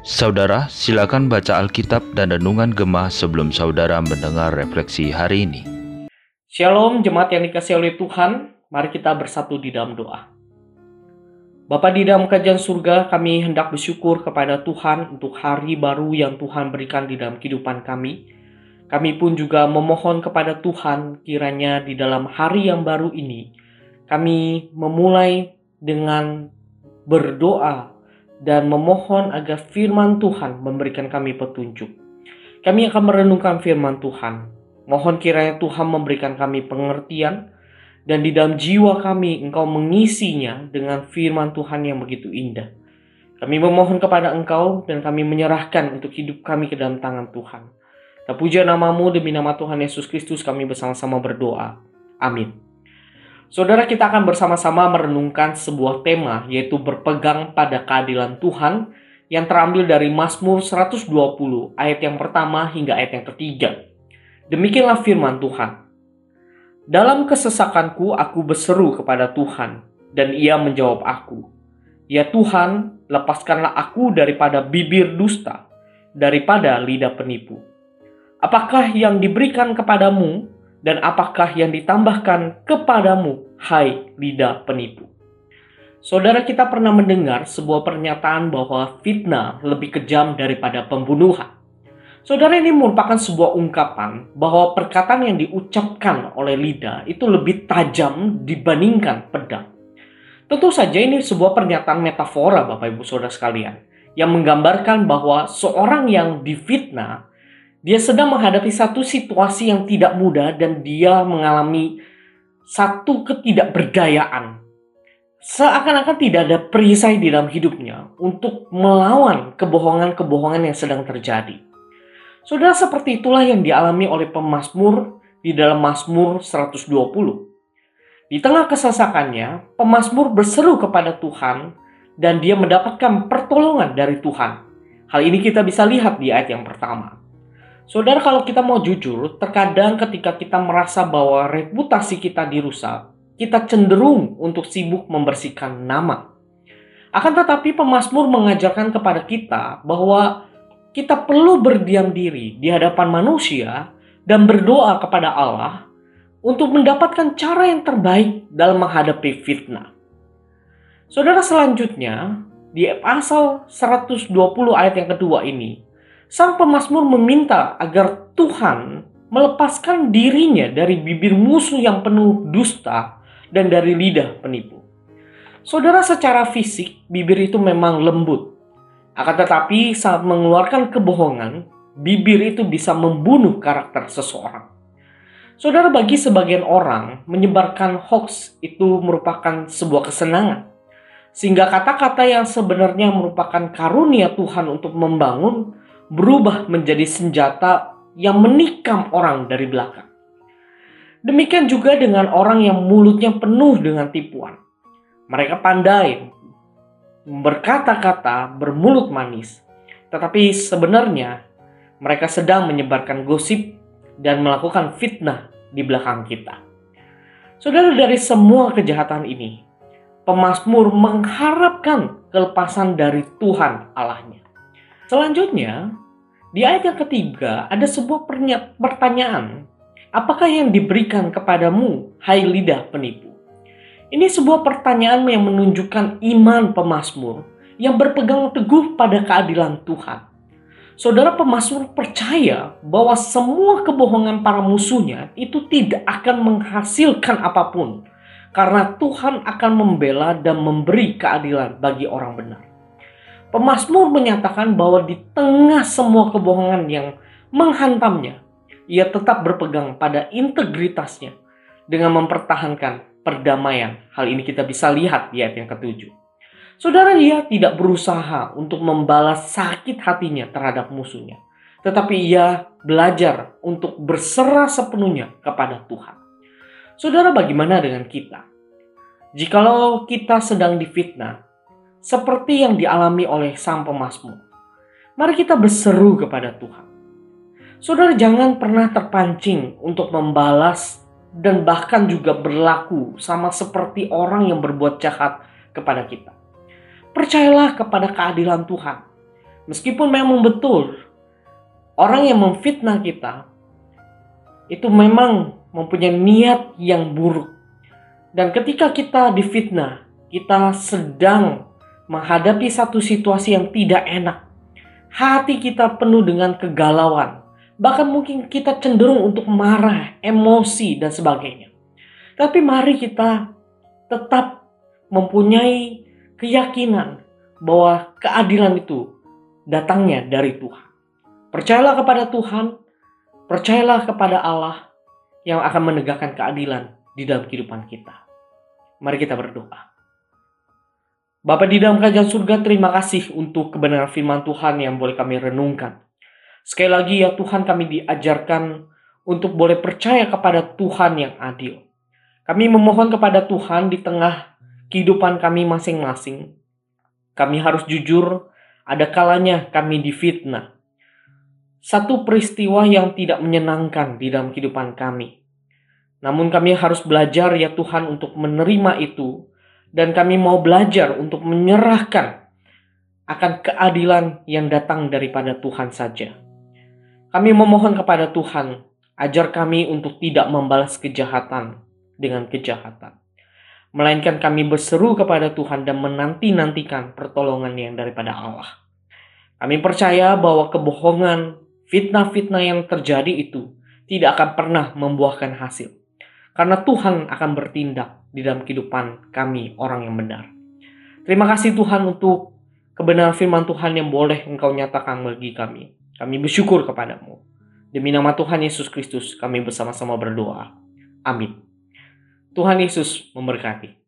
Saudara, silakan baca Alkitab dan Renungan Gemah sebelum saudara mendengar refleksi hari ini. Shalom jemaat yang dikasih oleh Tuhan, mari kita bersatu di dalam doa. Bapa di dalam kajian surga, kami hendak bersyukur kepada Tuhan untuk hari baru yang Tuhan berikan di dalam kehidupan kami. Kami pun juga memohon kepada Tuhan kiranya di dalam hari yang baru ini, kami memulai dengan berdoa dan memohon agar firman Tuhan memberikan kami petunjuk. Kami akan merenungkan firman Tuhan. Mohon kiranya Tuhan memberikan kami pengertian dan di dalam jiwa kami Engkau mengisinya dengan firman Tuhan yang begitu indah. Kami memohon kepada Engkau dan kami menyerahkan untuk hidup kami ke dalam tangan Tuhan. Terpuja namamu demi nama Tuhan Yesus Kristus kami bersama-sama berdoa. Amin. Saudara kita akan bersama-sama merenungkan sebuah tema yaitu berpegang pada keadilan Tuhan yang terambil dari Mazmur 120 ayat yang pertama hingga ayat yang ketiga. Demikianlah firman Tuhan. Dalam kesesakanku aku berseru kepada Tuhan, dan ia menjawab aku. Ya Tuhan, lepaskanlah aku daripada bibir dusta, daripada lidah penipu. Apakah yang diberikan kepadamu, dan apakah yang ditambahkan kepadamu, hai lidah penipu? Saudara kita pernah mendengar sebuah pernyataan bahwa fitnah lebih kejam daripada pembunuhan. Saudara ini merupakan sebuah ungkapan bahwa perkataan yang diucapkan oleh lidah itu lebih tajam dibandingkan pedang. Tentu saja ini sebuah pernyataan metafora Bapak Ibu Saudara sekalian yang menggambarkan bahwa seorang yang difitnah dia sedang menghadapi satu situasi yang tidak mudah dan dia mengalami satu ketidakberdayaan. Seakan-akan tidak ada perisai di dalam hidupnya untuk melawan kebohongan-kebohongan yang sedang terjadi. Saudara seperti itulah yang dialami oleh pemazmur di dalam Mazmur 120. Di tengah kesesakannya, pemazmur berseru kepada Tuhan dan dia mendapatkan pertolongan dari Tuhan. Hal ini kita bisa lihat di ayat yang pertama. Saudara kalau kita mau jujur, terkadang ketika kita merasa bahwa reputasi kita dirusak, kita cenderung untuk sibuk membersihkan nama. Akan tetapi pemazmur mengajarkan kepada kita bahwa kita perlu berdiam diri di hadapan manusia dan berdoa kepada Allah untuk mendapatkan cara yang terbaik dalam menghadapi fitnah. Saudara selanjutnya, di pasal 120 ayat yang kedua ini, sang pemazmur meminta agar Tuhan melepaskan dirinya dari bibir musuh yang penuh dusta dan dari lidah penipu. Saudara secara fisik, bibir itu memang lembut, akan tetapi saat mengeluarkan kebohongan, bibir itu bisa membunuh karakter seseorang. Saudara bagi sebagian orang, menyebarkan hoax itu merupakan sebuah kesenangan. Sehingga kata-kata yang sebenarnya merupakan karunia Tuhan untuk membangun, berubah menjadi senjata yang menikam orang dari belakang. Demikian juga dengan orang yang mulutnya penuh dengan tipuan. Mereka pandai berkata-kata bermulut manis, tetapi sebenarnya mereka sedang menyebarkan gosip dan melakukan fitnah di belakang kita. Saudara, dari semua kejahatan ini, pemazmur mengharapkan kelepasan dari Tuhan Allahnya. Selanjutnya, di ayat yang ketiga ada sebuah pertanyaan. Apakah yang diberikan kepadamu, hai lidah penipu? Ini sebuah pertanyaan yang menunjukkan iman pemazmur yang berpegang teguh pada keadilan Tuhan. Saudara pemazmur percaya bahwa semua kebohongan para musuhnya itu tidak akan menghasilkan apa pun karena Tuhan akan membela dan memberi keadilan bagi orang benar. Pemazmur menyatakan bahwa di tengah semua kebohongan yang menghantamnya, ia tetap berpegang pada integritasnya dengan mempertahankan perdamaian. Hal ini kita bisa lihat di ayat yang ketujuh. Saudara dia tidak berusaha untuk membalas sakit hatinya terhadap musuhnya. Tetapi ia belajar untuk berserah sepenuhnya kepada Tuhan. Saudara bagaimana dengan kita? Jikalau kita sedang difitnah, seperti yang dialami oleh sang pemazmur, mari kita berseru kepada Tuhan. Saudara jangan pernah terpancing untuk membalas dan bahkan juga berlaku sama seperti orang yang berbuat jahat kepada kita. percayalah kepada keadilan Tuhan. Meskipun memang betul orang yang memfitnah kita itu memang mempunyai niat yang buruk. Dan ketika kita difitnah, kita sedang menghadapi satu situasi yang tidak enak. Hati kita penuh dengan kegalauan. Bahkan mungkin kita cenderung untuk marah, emosi, dan sebagainya. Tapi mari kita tetap mempunyai keyakinan bahwa keadilan itu datangnya dari Tuhan. Percayalah kepada Tuhan, percayalah kepada Allah yang akan menegakkan keadilan di dalam kehidupan kita. Mari kita berdoa. Bapak di dalam kerajaan surga, terima kasih untuk kebenaran firman Tuhan yang boleh kami renungkan. Sekali lagi ya Tuhan kami diajarkan untuk boleh percaya kepada Tuhan yang adil. Kami memohon kepada Tuhan di tengah kehidupan kami masing-masing. Kami harus jujur, ada kalanya kami difitnah satu peristiwa yang tidak menyenangkan di dalam kehidupan kami. Namun kami harus belajar ya Tuhan untuk menerima itu dan kami mau belajar untuk menyerahkan akan keadilan yang datang daripada Tuhan saja. Kami memohon kepada Tuhan, ajar kami untuk tidak membalas kejahatan dengan kejahatan. Melainkan kami berseru kepada Tuhan dan menanti-nantikan pertolongan yang daripada Allah. Kami percaya bahwa kebohongan, fitnah-fitnah yang terjadi itu tidak akan pernah membuahkan hasil. Karena Tuhan akan bertindak di dalam kehidupan kami orang yang benar. Terima kasih Tuhan untuk kebenaran firman Tuhan yang boleh Engkau nyatakan bagi kami. Kami bersyukur kepadamu. Demi nama Tuhan Yesus Kristus kami bersama-sama berdoa. Amin. Tuhan Yesus memberkati.